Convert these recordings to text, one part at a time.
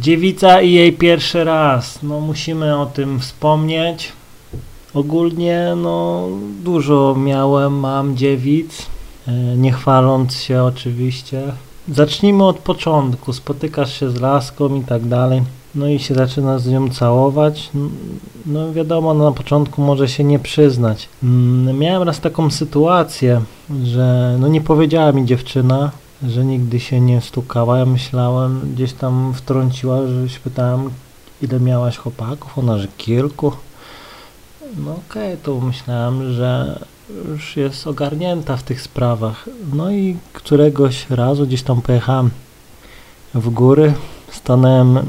Dziewica i jej pierwszy raz. No musimy o tym wspomnieć. Ogólnie no dużo miałem, mam dziewic. e, Nie chwaląc się oczywiście. Zacznijmy od początku. Spotykasz się z laską i tak dalej. No i się zaczyna z nią całować. No wiadomo, na początku może się nie przyznać. Miałem raz taką sytuację, że no nie powiedziała mi dziewczyna, że nigdy się nie stukała. Ja myślałem, gdzieś tam wtrąciła, że się pytałem, ile miałaś chłopaków? Ona, że kilku. No okej, to myślałem, że już jest ogarnięta w tych sprawach. No i któregoś razu gdzieś tam pojechałem w góry, stanąłem y,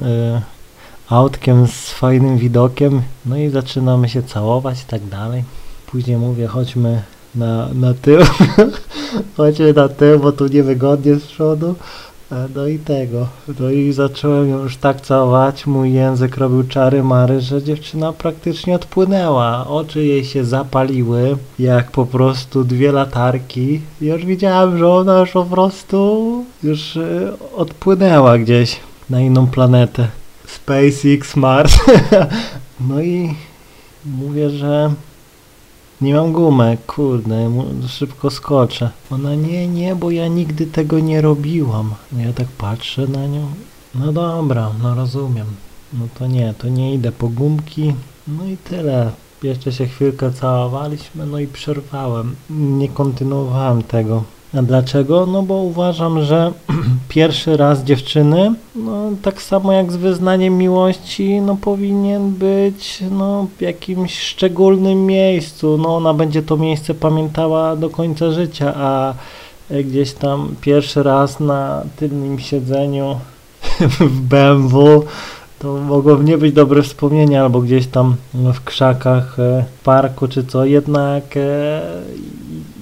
autkiem z fajnym widokiem, no i zaczynamy się całować i tak dalej. Później mówię, chodźmy na, na tył, chodźmy na tył, bo tu niewygodnie z przodu. E, No i tego. No i zacząłem ją już tak całować, mój język robił czary mary, że dziewczyna praktycznie odpłynęła. Oczy jej się zapaliły, jak po prostu dwie latarki. Już widziałem, że ona już po prostu już e, odpłynęła gdzieś na inną planetę. SpaceX, Mars. no i mówię, że nie mam gumek, kurde, szybko skoczę. Ona nie, nie, bo ja nigdy tego nie robiłam. Ja tak patrzę na nią. No dobra, no rozumiem. No to nie, to nie idę po gumki. No i tyle. Jeszcze się chwilkę całowaliśmy, no i przerwałem. Nie kontynuowałem tego. A dlaczego? No bo uważam, że pierwszy raz dziewczyny, no tak samo jak z wyznaniem miłości, no powinien być no w jakimś szczególnym miejscu. No ona będzie to miejsce pamiętała do końca życia, a gdzieś tam pierwszy raz na tylnym siedzeniu w BMW to mogą nie być dobre wspomnienia, albo gdzieś tam w krzakach, e, w parku czy co, jednak e,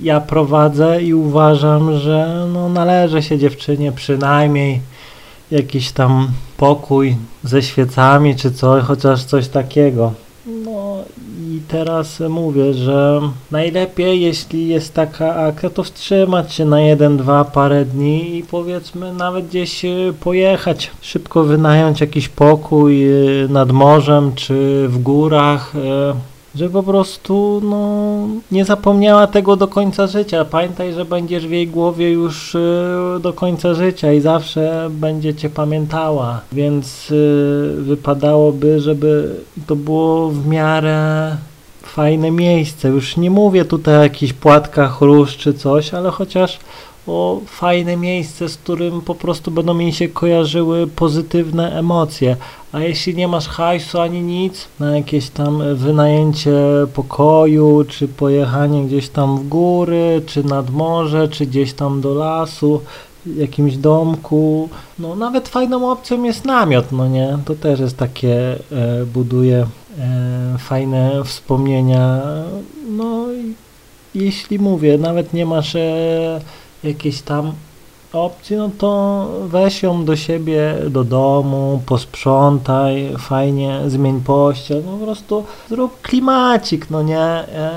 ja prowadzę i uważam, że no, należy się dziewczynie przynajmniej jakiś tam pokój ze świecami czy coś, chociaż coś takiego. No i teraz mówię, że najlepiej jeśli jest taka akcja, to wstrzymać się na jeden, dwa parę dni i powiedzmy nawet gdzieś y, pojechać, szybko wynająć jakiś pokój y, nad morzem czy w górach, y, że po prostu no, nie zapomniała tego do końca życia. Pamiętaj, że będziesz w jej głowie już y, do końca życia i zawsze będzie cię pamiętała, więc y, wypadałoby, żeby to było w miarę fajne miejsce. Już nie mówię tutaj o jakichś płatkach róż czy coś, ale chociaż o fajne miejsce, z którym po prostu będą mi się kojarzyły pozytywne emocje. A jeśli nie masz hajsu ani nic na jakieś tam wynajęcie pokoju, czy pojechanie gdzieś tam w góry, czy nad morze, czy gdzieś tam do lasu, jakimś domku, no nawet fajną opcją jest namiot, no nie? To też jest takie, e, buduje e, fajne wspomnienia. No i jeśli mówię, nawet nie masz e, jakiejś tam opcji, no to weź ją do siebie, do domu, posprzątaj, fajnie, zmień pościel, no po prostu zrób klimacik, no nie? E,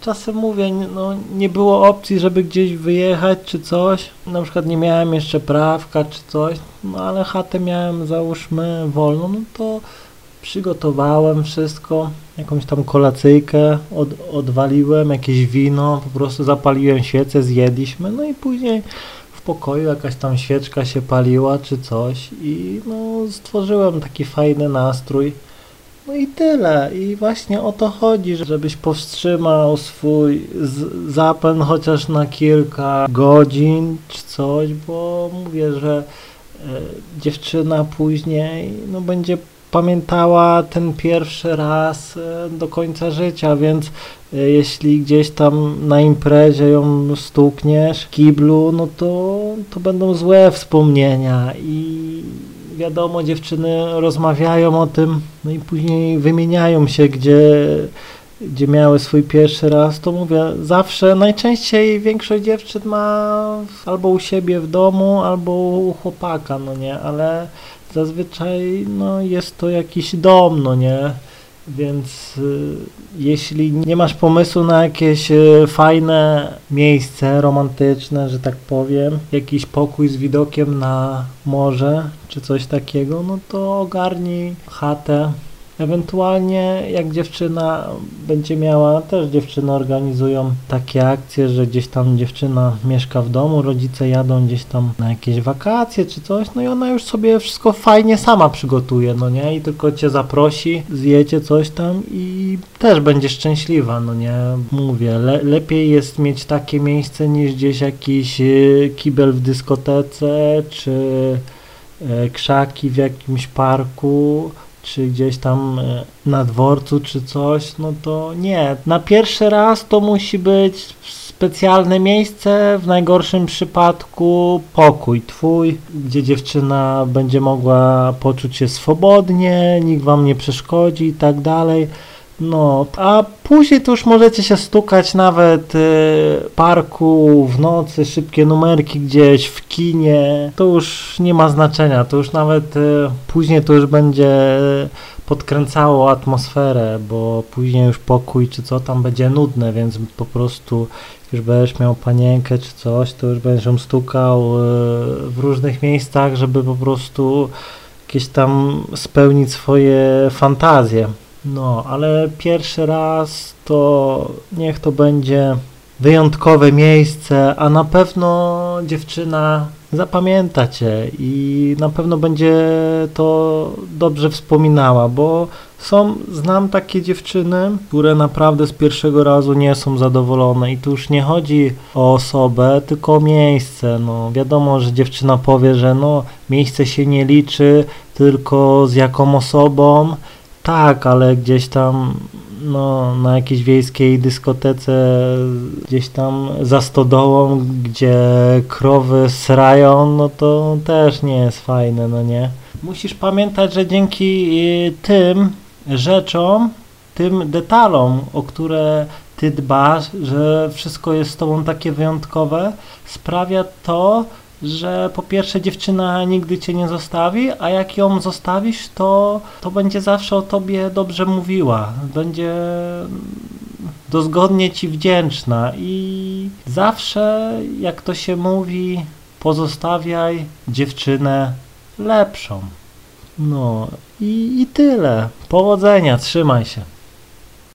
Czasem mówię, no nie było opcji, żeby gdzieś wyjechać czy coś, na przykład nie miałem jeszcze prawka czy coś, no ale chatę miałem załóżmy wolną, no to przygotowałem wszystko, jakąś tam kolacyjkę od, odwaliłem, jakieś wino, po prostu zapaliłem świecę, zjedliśmy, no i później w pokoju jakaś tam świeczka się paliła czy coś i no stworzyłem taki fajny nastrój. No i tyle. I właśnie o to chodzi, żebyś powstrzymał swój zapęd chociaż na kilka godzin czy coś, bo mówię, że e, dziewczyna później no, będzie pamiętała ten pierwszy raz e, do końca życia, więc e, jeśli gdzieś tam na imprezie ją stukniesz kiblu, no to, to będą złe wspomnienia i wiadomo, dziewczyny rozmawiają o tym, no i później wymieniają się, gdzie, gdzie miały swój pierwszy raz, to mówię, zawsze, najczęściej większość dziewczyn ma albo u siebie w domu, albo u chłopaka, no nie, ale zazwyczaj no, jest to jakiś dom, no nie, Więc y, jeśli nie masz pomysłu na jakieś y, fajne miejsce romantyczne, że tak powiem, jakiś pokój z widokiem na morze czy coś takiego, no to ogarnij chatę Ewentualnie jak dziewczyna będzie miała, też dziewczyny organizują takie akcje, że gdzieś tam dziewczyna mieszka w domu, rodzice jadą gdzieś tam na jakieś wakacje czy coś, no i ona już sobie wszystko fajnie sama przygotuje, no nie? I tylko cię zaprosi, zjecie coś tam i też będzie szczęśliwa, no nie? Mówię, le lepiej jest mieć takie miejsce niż gdzieś jakiś y, kibel w dyskotece czy y, krzaki w jakimś parku czy gdzieś tam e, na dworcu, czy coś, no to nie. Na pierwszy raz to musi być specjalne miejsce, w najgorszym przypadku pokój twój, gdzie dziewczyna będzie mogła poczuć się swobodnie, nikt wam nie przeszkodzi i tak dalej. No, a później to już możecie się stukać nawet y, parku w nocy, szybkie numerki gdzieś w kinie. To już nie ma znaczenia, to już nawet y, później to już będzie podkręcało atmosferę, bo później już pokój czy co tam będzie nudne, więc po prostu już będziesz miał panienkę czy coś, to już będziesz ją stukał y, w różnych miejscach, żeby po prostu jakieś tam spełnić swoje fantazje. No, ale pierwszy raz to niech to będzie wyjątkowe miejsce, a na pewno dziewczyna zapamięta cię i na pewno będzie to dobrze wspominała, bo są, znam takie dziewczyny, które naprawdę z pierwszego razu nie są zadowolone i tu już nie chodzi o osobę, tylko o miejsce. No, wiadomo, że dziewczyna powie, że no, miejsce się nie liczy, tylko z jaką osobą tak, ale gdzieś tam no, na jakiejś wiejskiej dyskotece, gdzieś tam za stodołą, gdzie krowy srają, no to też nie jest fajne, no nie? Musisz pamiętać, że dzięki y, tym rzeczom, tym detalom, o które ty dbasz, że wszystko jest z tobą takie wyjątkowe, sprawia to, że po pierwsze dziewczyna nigdy cię nie zostawi, a jak ją zostawisz, to, to będzie zawsze o tobie dobrze mówiła. Będzie dozgodnie ci wdzięczna i zawsze, jak to się mówi, pozostawiaj dziewczynę lepszą. No i, i tyle. Powodzenia, trzymaj się.